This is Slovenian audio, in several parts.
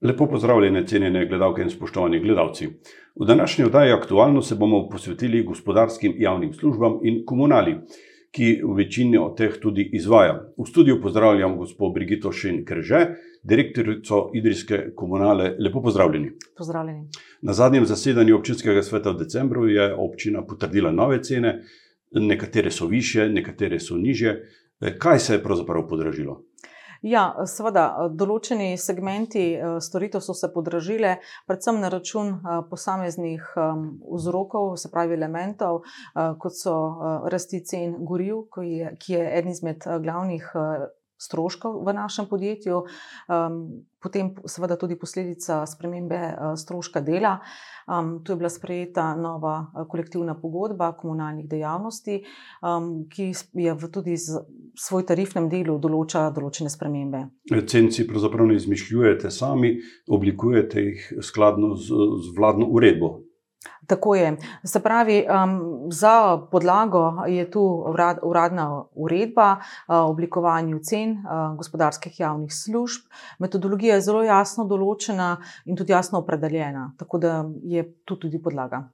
Lepo pozdravljene, cenjene gledalke in spoštovani gledalci. V današnji oddaji aktualno se bomo posvetili gospodarskim javnim službam in komunali, ki v večini od teh tudi izvaja. V studiu pozdravljam gospod Brigito Šen-Krže, direktorico Idrijske komunale. Lepo pozdravljeni. Pozdravljeni. Na zadnjem zasedanju občinskega sveta v decembru je občina potrdila nove cene, nekatere so više, nekatere so niže. Kaj se je pravzaprav podražilo? Ja, seveda, določeni segmenti storitev so se podražile, predvsem na račun posameznih vzrokov, se pravi elementov, kot so rasti cen goriv, ki je eden izmed glavnih stroškov v našem podjetju, potem seveda tudi posledica spremembe stroška dela. Tu je bila sprejeta nova kolektivna pogodba komunalnih dejavnosti, ki je v tudi svoj tarifnem delu določa določene spremembe. Cen si pravzaprav ne izmišljujete sami, oblikujete jih skladno z, z vladno uredbo. Tako je. Se pravi, za podlago je tu uradna uredba o oblikovanju cen gospodarskih javnih služb. Metodologija je zelo jasno določena in tudi jasno opredeljena, tako da je tu tudi podlaga.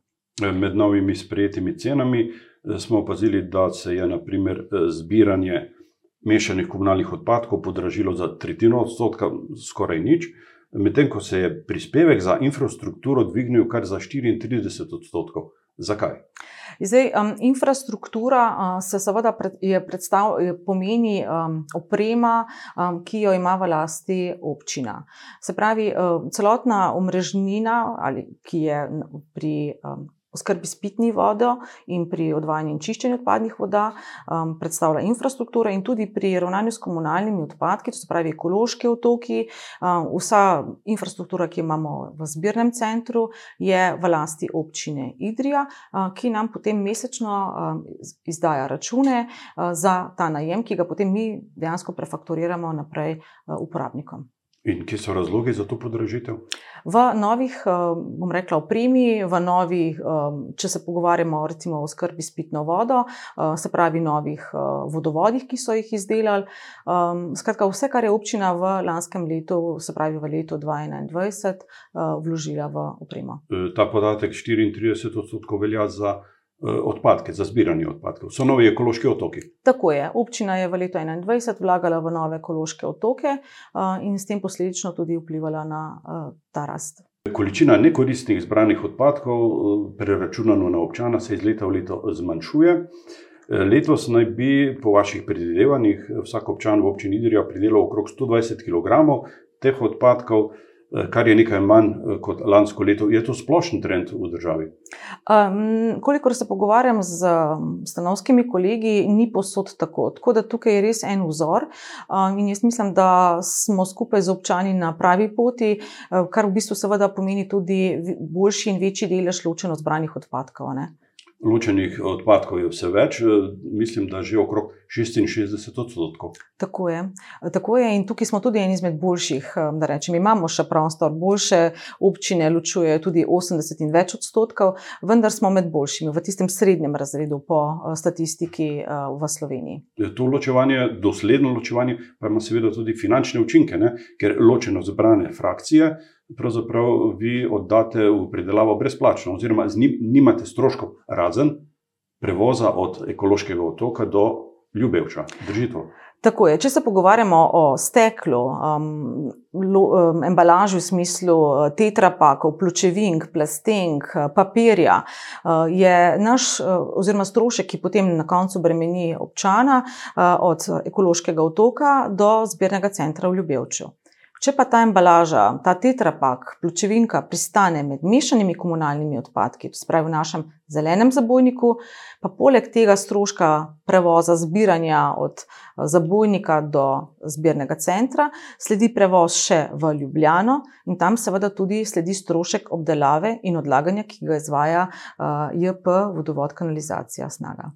Med novimi sprejetimi cenami smo opazili, da se je na primer zbiranje mešanih komunalnih odpadkov podražilo za tretjino odstotka, skoraj nič, medtem ko se je prispevek za infrastrukturo dvignil kar za 34 odstotkov. Zakaj? Zdaj, um, infrastruktura uh, se seveda pred, je predstav, je pomeni um, oprema, um, ki jo ima v lasti občina. Se pravi, uh, celotna omrežnina, ali, ki je pri um, oskrbi s pitno vodo in pri odvajanju in čiščenju odpadnih voda, um, predstavlja infrastruktura, in tudi pri ravnanju s komunalnimi odpadki, to se pravi ekološki otoki. Um, vsa infrastruktura, ki jo imamo v zbirnem centru, je v lasti občine Idrija, uh, ki nam potem mesečno um, izdaja račune uh, za ta najem, ki ga potem mi dejansko prefakturiramo naprej uh, uporabnikom. In kje so razlogi za to podražitev? V novih, bom rekla, opremi, v novih, če se pogovarjamo recimo o skrbi s pitno vodo, se pravi, novih vodovodih, ki so jih izdelali. Skratka, vse, kar je občina v lanskem letu, se pravi v letu 2021, vložila v opremo. Ta podatek 34 odstotkov velja za. Odpadke, za zbiranje odpadkov, so novi ekološki otoki. Tako je. Občina je v letu 2021 vlagala v nove ekološke otoke in s tem posledično tudi vplivala na ta rast. Količina nekoristnih zbranih odpadkov, preračunano na občana, se iz leta v leto zmanjšuje. Letos naj bi, po vaših predvidevanjih, vsak občan v občini Idrija pridelal okrog 120 kg teh odpadkov. Kar je nekaj manj kot lansko leto, je to splošen trend v državi? Um, kolikor se pogovarjam z stanovskimi kolegi, ni posod tako. Tako da tukaj je res en vzor um, in jaz mislim, da smo skupaj z občani na pravi poti, kar v bistvu seveda pomeni tudi boljši in večji delež ločeno zbranih odpadkov. Ne? Ločenih odpadkov je vse več, mislim, da že okrog 66 odstotkov. Tako je. Tako je. In tukaj smo tudi eni izmed boljših. Da rečem, imamo še prostor, boljše občine ločujejo tudi 80 in več odstotkov, vendar smo med boljšimi, v tistem srednjem razredu po statistiki v Sloveniji. To ločevanje, dosledno ločevanje, pa ima seveda tudi finančne učinke, ne? ker ločeno zbrane frakcije. Pravzaprav vi oddate v predelavo brezplačno, oziroma z njim nimate stroškov, razen prevoza od ekološkega otoka do Ljubevča. Drži to? Tako je. Če se pogovarjamo o steklu, um, lo, um, embalaži v smislu tetrapakov, pločevink, plastenk, papirja, uh, je naš uh, oziroma strošek, ki potem na koncu bremeni občana uh, od ekološkega otoka do zbirnega centra v Ljubevču. Če pa ta embalaža, ta tetrapak, pločevinka pristane med mešanimi komunalnimi odpadki, to se pravi v našem zelenem zabojniku, pa poleg tega stroška prevoza, zbiranja od zabojnika do zbirnega centra, sledi prevoz še v Ljubljano in tam seveda tudi sledi strošek obdelave in odlaganja, ki ga izvaja JP vodovod kanalizacija Snaga.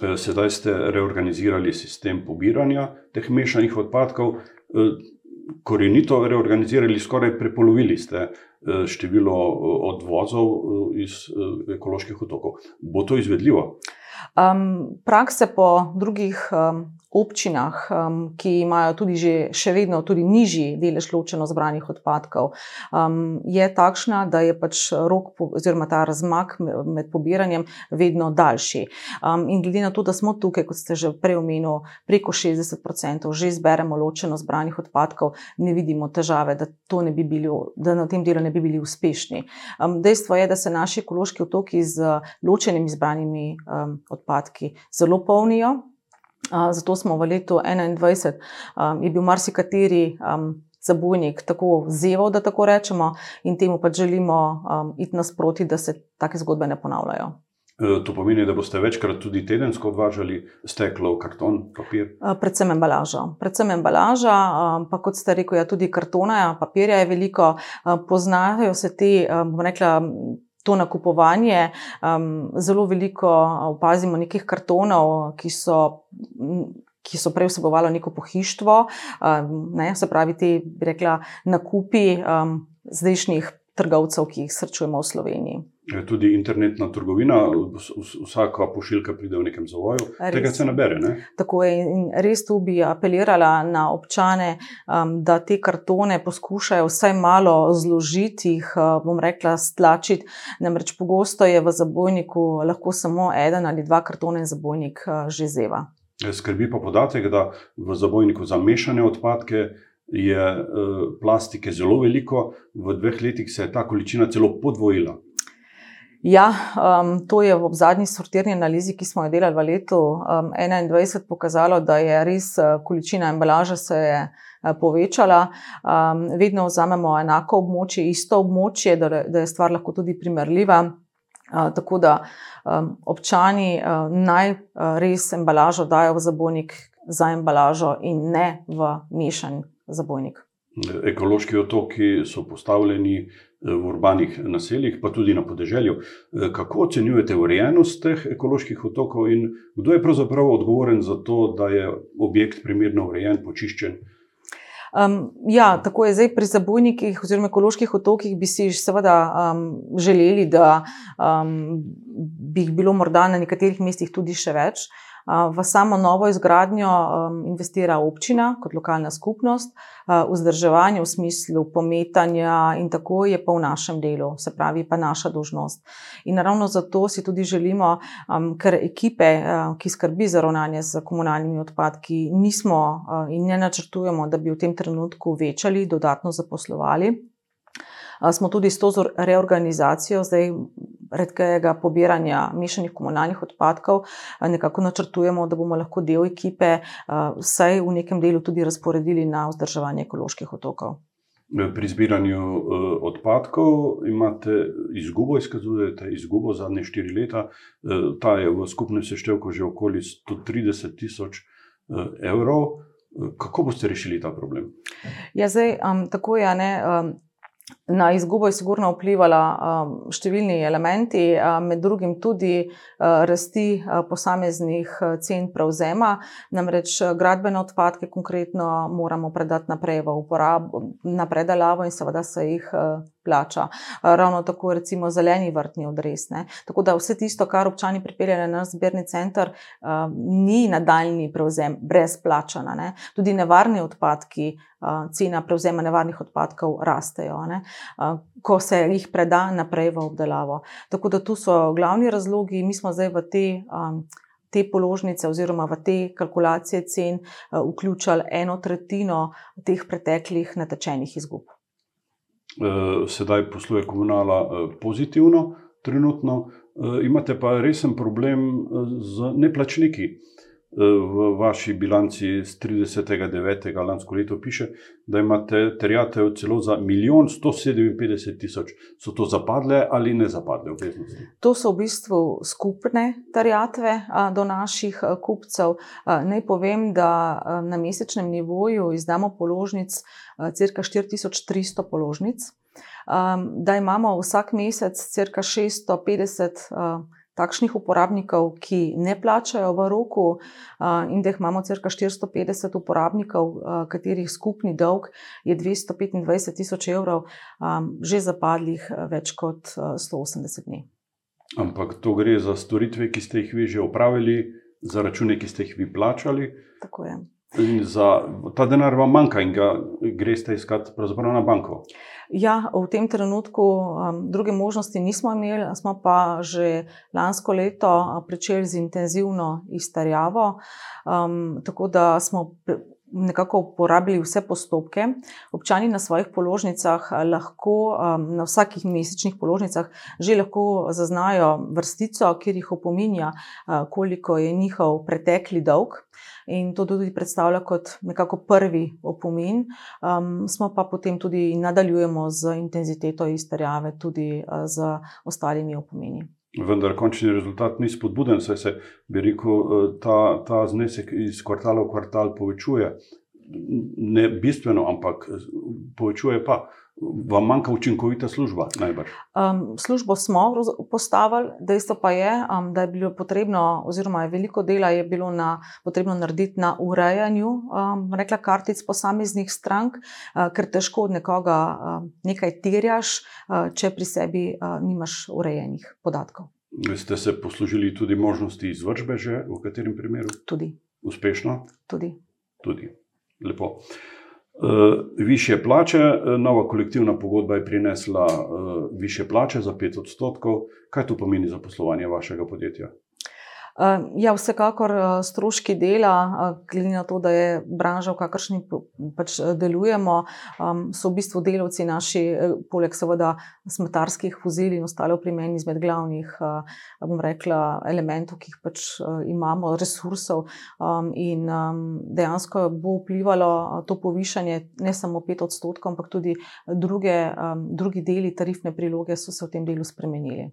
Sedaj ste reorganizirali sistem pobiranja teh mešanih odpadkov korenito reorganizirali, skoraj prepolovili ste število odvozov iz ekoloških otokov. Bo to izvedljivo? Um, prakse po drugih um, občinah, um, ki imajo tudi že še vedno tudi nižji delež ločeno zbranih odpadkov, um, je takšna, da je pač rok oziroma ta razmak med pobiranjem vedno daljši. Um, in glede na to, da smo tukaj, kot ste že prej omenili, preko 60% že zberemo ločeno zbranih odpadkov, ne vidimo težave, da, bi bili, da na tem delu ne bi bili uspešni. Um, dejstvo je, da se naši ekološki otoki z ločenimi zbranimi um, odpadki zelo polnijo. Zato smo v letu 2021, um, je bil marsikateri um, zabojnik tako zeval, da tako rečemo, in temu pač želimo um, iti nasproti, da se take zgodbe ne ponavljajo. E, to pomeni, da boste večkrat tudi tedensko odvažali steklo, karton, papir? Predvsem embalaža. Predvsem embalaža, pa kot ste rekli, ja, tudi kartona, ja, papirja je veliko, poznajo se te, bom rekla, to nakupovanje. Um, zelo veliko opazimo nekih kartonov, ki so. Ki so prej vsebovali neko pohištvo, ne, se pravi, ti, bi rekla, nakupi um, zdajšnjih trgovcev, ki jih srečujemo v Sloveniji. Tudi internetna trgovina, vsaka pošiljka pride v nekem zavoju, res. tega se nabere. Ne? Tako je. In res tu bi apelirala na občane, um, da te kartone poskušajo vsaj malo zložiti, jih uh, bom rekla, stlačiti. Namreč pogosto je v zabojniku lahko samo eden ali dva kartone zabojnik uh, že zeva. Skrbi pa podatek, da v zabojniku za mešane odpadke je uh, plastike zelo veliko, v dveh letih se je ta količina celo podvojila. Ja, um, to je v zadnji sortirni analizi, ki smo jo delali v letu um, 2021, pokazalo, da je res uh, količina embalaže se je uh, povečala. Um, vedno vzamemo enako območje, isto območje, da, da je stvar lahko tudi primerljiva. Uh, tako da um, občani uh, naj uh, res embalažo dajo v zabojnik za embalažo in ne v mešan zabojnik. Ekološki otoki so postavljeni eh, v urbanih naseljih, pa tudi na podeželju. Eh, kako ocenjujete urejenost teh ekoloških otokov in kdo je pravzaprav odgovoren za to, da je objekt primerno urejen, počiščen? Um, ja, tako je zdaj pri zabojnikih oziroma ekoloških otokih, bi si seveda um, želeli, da um, bi jih bilo morda na nekaterih mestih tudi še več. Uh, V samo novo izgradnjo um, investira občina kot lokalna skupnost, vzdrževanje v smislu pometanja in tako je pa v našem delu, se pravi, pa naša dožnost. In ravno zato si tudi želimo, um, ker ekipe, ki skrbi za ravnanje z komunalnimi odpadki, nismo in ne načrtujemo, da bi v tem trenutku večali, dodatno zaposlovali. Smo tudi s to reorganizacijo zdaj redkega pobiranja mešanih komunalnih odpadkov, nekako načrtujemo, da bomo lahko del ekipe vsaj v nekem delu tudi razporedili na vzdrževanje ekoloških otokov. Pri zbiranju odpadkov imate izgubo, izkazujete izgubo zadnje štiri leta. Ta je v skupnem seštevku že okoli 130 tisoč evrov. Kako boste rešili ta problem? Ja, zdaj, um, tako je. Um, Na izgubo je sigurno vplivala um, številni elementi, um, med drugim tudi uh, rasti uh, posameznih uh, cen prevzema. Namreč gradbene odpadke konkretno moramo predati naprej v uporabo, na predelavo in seveda se jih plača. Ravno tako recimo zeleni vrtni odres. Ne. Tako da vse tisto, kar občani pripeljejo na naš zbirni center, ni nadaljni prevzem brez plačana. Ne. Tudi nevarni odpadki, cena prevzema nevarnih odpadkov rastejo, ne. ko se jih preda naprej v obdelavo. Tako da tu so glavni razlogi, mi smo zdaj v te. Te položnice, oziroma v te kalkulacije cen, vključili eno tretjino teh preteklih natečenih izgub. Eh, sedaj posluje komunala eh, pozitivno, trenutno, eh, imate pa resen problem z neplačniki. V vaši bilanci z 30.9. lansko leto piše, da imate terjatev celo za 1 157 tisoč. So to zapadle ali ne zapadle obveznosti? To so v bistvu skupne terjatve do naših kupcev. Naj povem, da na mesečnem nivoju izdamo položnic crka 4300 položnic, da imamo vsak mesec crka 650 uh, takšnih uporabnikov, ki ne plačajo v roku, in da imamo crka 450 uporabnikov, katerih skupni dolg je 225 tisoč evrov, že zapadlih več kot 180 dni. Ampak to gre za storitve, ki ste jih vi že opravili za račune, ki ste jih vi plačali. Tako je. In za ta denar vam manjka in ga iskati pravzaprav na banko. Ja, v tem trenutku um, druge možnosti nismo imeli, smo pa že lansko leto začeli z intenzivno izterjavo, um, tako da smo nekako uporabili vse postopke. Občani na svojih položnicah lahko, um, na vsakih mesečnih položnicah, že lahko zaznajo vrstico, kjer jih opominja, uh, koliko je njihov pretekli dolg. In to tudi predstavlja kot nekako prvi opomin, um, smo pa potem tudi nadaljujemo z intenziteto izterjave, tudi uh, z ostalimi opomini. Vendar končni rezultat ni spodbuden, saj se, rekel, ta, ta znesek iz kvartala v kvartal povečuje. Ne bistveno, ampak povečuje pa. Vam manjka učinkovita služba, najbrž? Um, službo smo postavili, dejstvo pa je, um, da je bilo potrebno, oziroma je veliko dela je bilo na, potrebno narediti na urejanju, um, rekla, kartic posameznih strank, uh, ker težko od nekoga uh, nekaj terjaš, uh, če pri sebi uh, nimaš urejenih podatkov. Ste se poslužili tudi možnosti izvršbe, že v katerem primeru? Tudi. Uspešno? Tudi. Tudi. Lepo. Uh, više plače, uh, nova kolektivna pogodba je prinesla uh, više plače za 5 odstotkov. Kaj to pomeni za poslovanje vašega podjetja? Ja, vsekakor stroški dela, glede na to, da je branža, v kakršni pač delujemo, so v bistvu delavci naši, poleg seveda smetarskih vozil in ostale opremeni izmed glavnih, bom rekla, elementov, ki jih pač imamo, resursov. In dejansko bo vplivalo to povišanje ne samo 5 odstotkov, ampak tudi druge, drugi deli tarifne priloge so se v tem delu spremenili.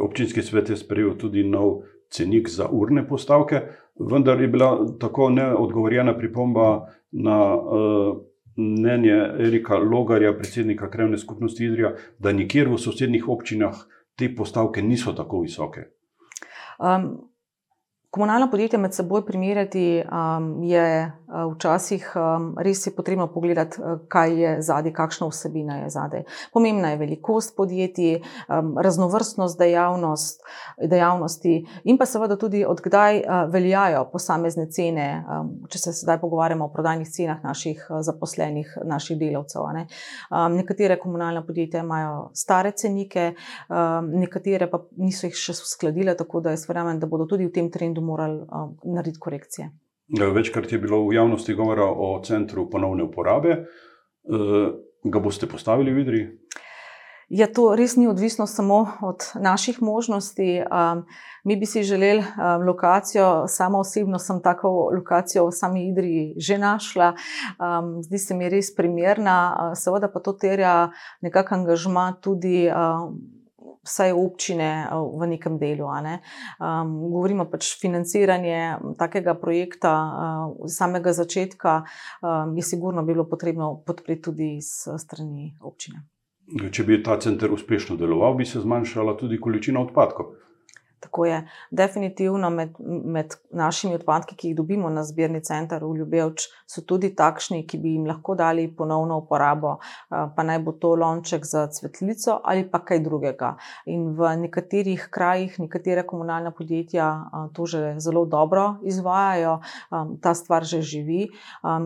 Občinski svet je sprejel tudi nov cenik za urne postavke, vendar je bila tako neodgovorjena pripomba na uh, mnenje Erika Logarja, predsednika Krevne skupnosti Idrija, da nikjer v sosednjih občinah te postavke niso tako visoke. Um, Komunalna podjetja med seboj primerjati um, je uh, včasih um, res je potrebno pogledati, uh, kaj je zadaj, kakšna vsebina je zadaj. Pomembna je velikost podjetij, um, raznovrstnost dejavnost, dejavnosti in pa seveda tudi odkdaj uh, veljajo posamezne cene, um, če se zdaj pogovarjamo o prodajnih cenah naših uh, zaposlenih, naših delavcev. Ne. Um, nekatere komunalne podjetja imajo stare cenike, um, nekatere pa niso jih še uskladile, tako da jaz verjamem, da bodo tudi v tem trendu bodo morali uh, narediti korekcije. Ja, večkrat je bilo v javnosti govora o centru ponovne uporabe. Uh, ga boste postavili v Vidri? Ja, to res ni odvisno samo od naših možnosti. Um, mi bi si želeli um, lokacijo, samo osebno sem tako lokacijo v sami Idri že našla, um, zdi se mi res primerna, uh, seveda pa to terja nekakšen angažma tudi. Um, vsaj občine eh, v nekem delu. Ne. Um, govorimo pač financiranje takega projekta uh, samega začetka, um, je sigurno bilo potrebno podpreti tudi s strani občine. Če bi ta center uspešno deloval, bi se zmanjšala tudi količina odpadkov. Tako je. Definitivno med, med našimi odpadki, ki jih dobimo na zbirni center v Ljubevč, so tudi takšni, ki bi jim lahko dali ponovno uporabo, pa naj bo to lonček za cvetlico ali pa kaj drugega. In v nekaterih krajih, nekatere komunalne podjetja to že zelo dobro izvajajo, ta stvar že živi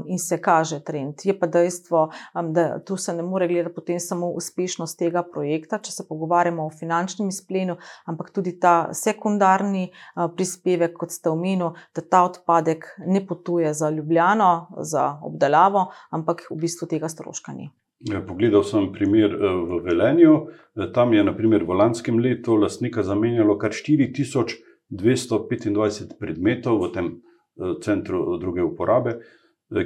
in se kaže trend. Je pa dejstvo, da tu se ne more gledati potem samo uspešnost tega projekta, če se pogovarjamo o finančnem izplenu, ampak tudi ta sekundarni prispevek, kot ste omenili, da ta odpadek ne potuje za Ljubljano, za obdelavo, ampak v bistvu tega stroška ni. Ja, pogledal sem primer v Velenju. Tam je naprimer v lanskem letu lastnika zamenjalo kar 4225 predmetov v tem centru druge uporabe,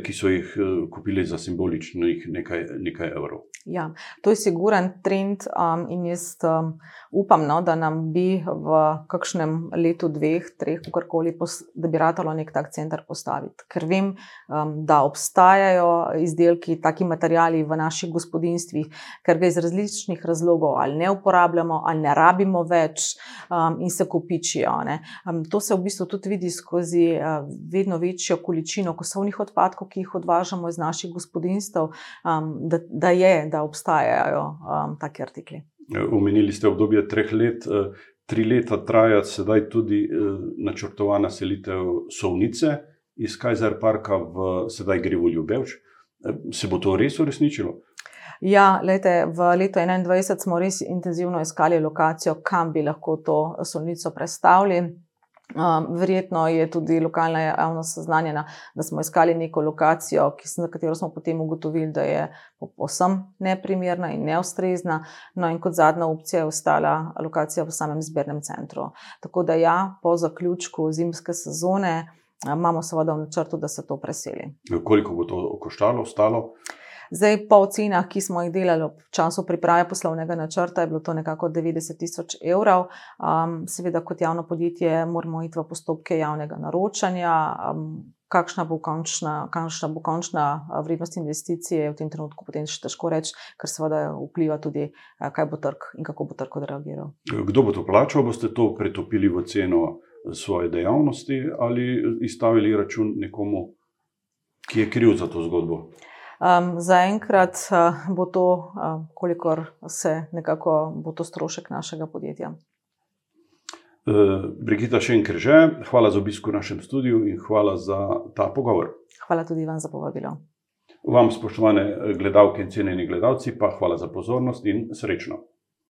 ki so jih kupili za simboličnih nekaj, nekaj evrov. Ja, to je siguren trend, um, in jaz um, upam, no, da nam bi v kakšnem letu, dveh, treh, kakorkoli, da bi ratalo nek tak center postaviti. Ker vem, um, da obstajajo izdelki, taki materijali v naših gospodinstvih, ker ga iz različnih razlogov ali ne uporabljamo, ali ne rabimo več um, in se kopičijo. Um, to se v bistvu tudi vidi skozi uh, vedno večjo količino kosovnih odpadkov, ki jih odvažamo iz naših gospodinstv, um, da, da je da obstajajo um, taki artikli. Umenili ste obdobje treh let. Eh, tri leta traja sedaj tudi uh, načrtovana selitev Sovnice iz Kajzer Parka v sedaj gre v Ljubevč. Se bo to res uresničilo? Ja, lejte, v letu 2021 smo res intenzivno iskali lokacijo, kam bi lahko to solnico predstavili. Um, verjetno je tudi lokalna javnost seznanjena, da smo iskali neko lokacijo, za katero smo potem ugotovili, da je povsem neprimerna in neustrezna. No, in kot zadnja opcija je ostala lokacija v samem zbirnem centru. Tako da, ja, po zaključku zimske sezone imamo seveda v načrtu, da se to preseli. Koliko bo to koštalo, ostalo? Zdaj, po ocenah, ki smo jih delali v času priprave poslovnega načrta, je bilo to nekako 90 tisoč evrov. Um, seveda, kot javno podjetje, moramo iti v postopke javnega naročanja. Um, kakšna, bo končna, kakšna bo končna vrednost investicije, v tem trenutku potem še težko reči, ker seveda vpliva tudi, kaj bo trg in kako bo trg odreagiral. Kdo bo to plačal? Boste to pretopili v ceno svoje dejavnosti ali izstavili račun nekomu, ki je kriv za to zgodbo? Um, Zaenkrat uh, bo to, uh, kolikor se nekako bo to strošek našega podjetja. Uh, Brigita Šenkrže, hvala za obisk v našem studiu in hvala za ta pogovor. Hvala tudi vam za povabilo. Vam, spoštovane gledalke in cenjeni gledalci, pa hvala za pozornost in srečno.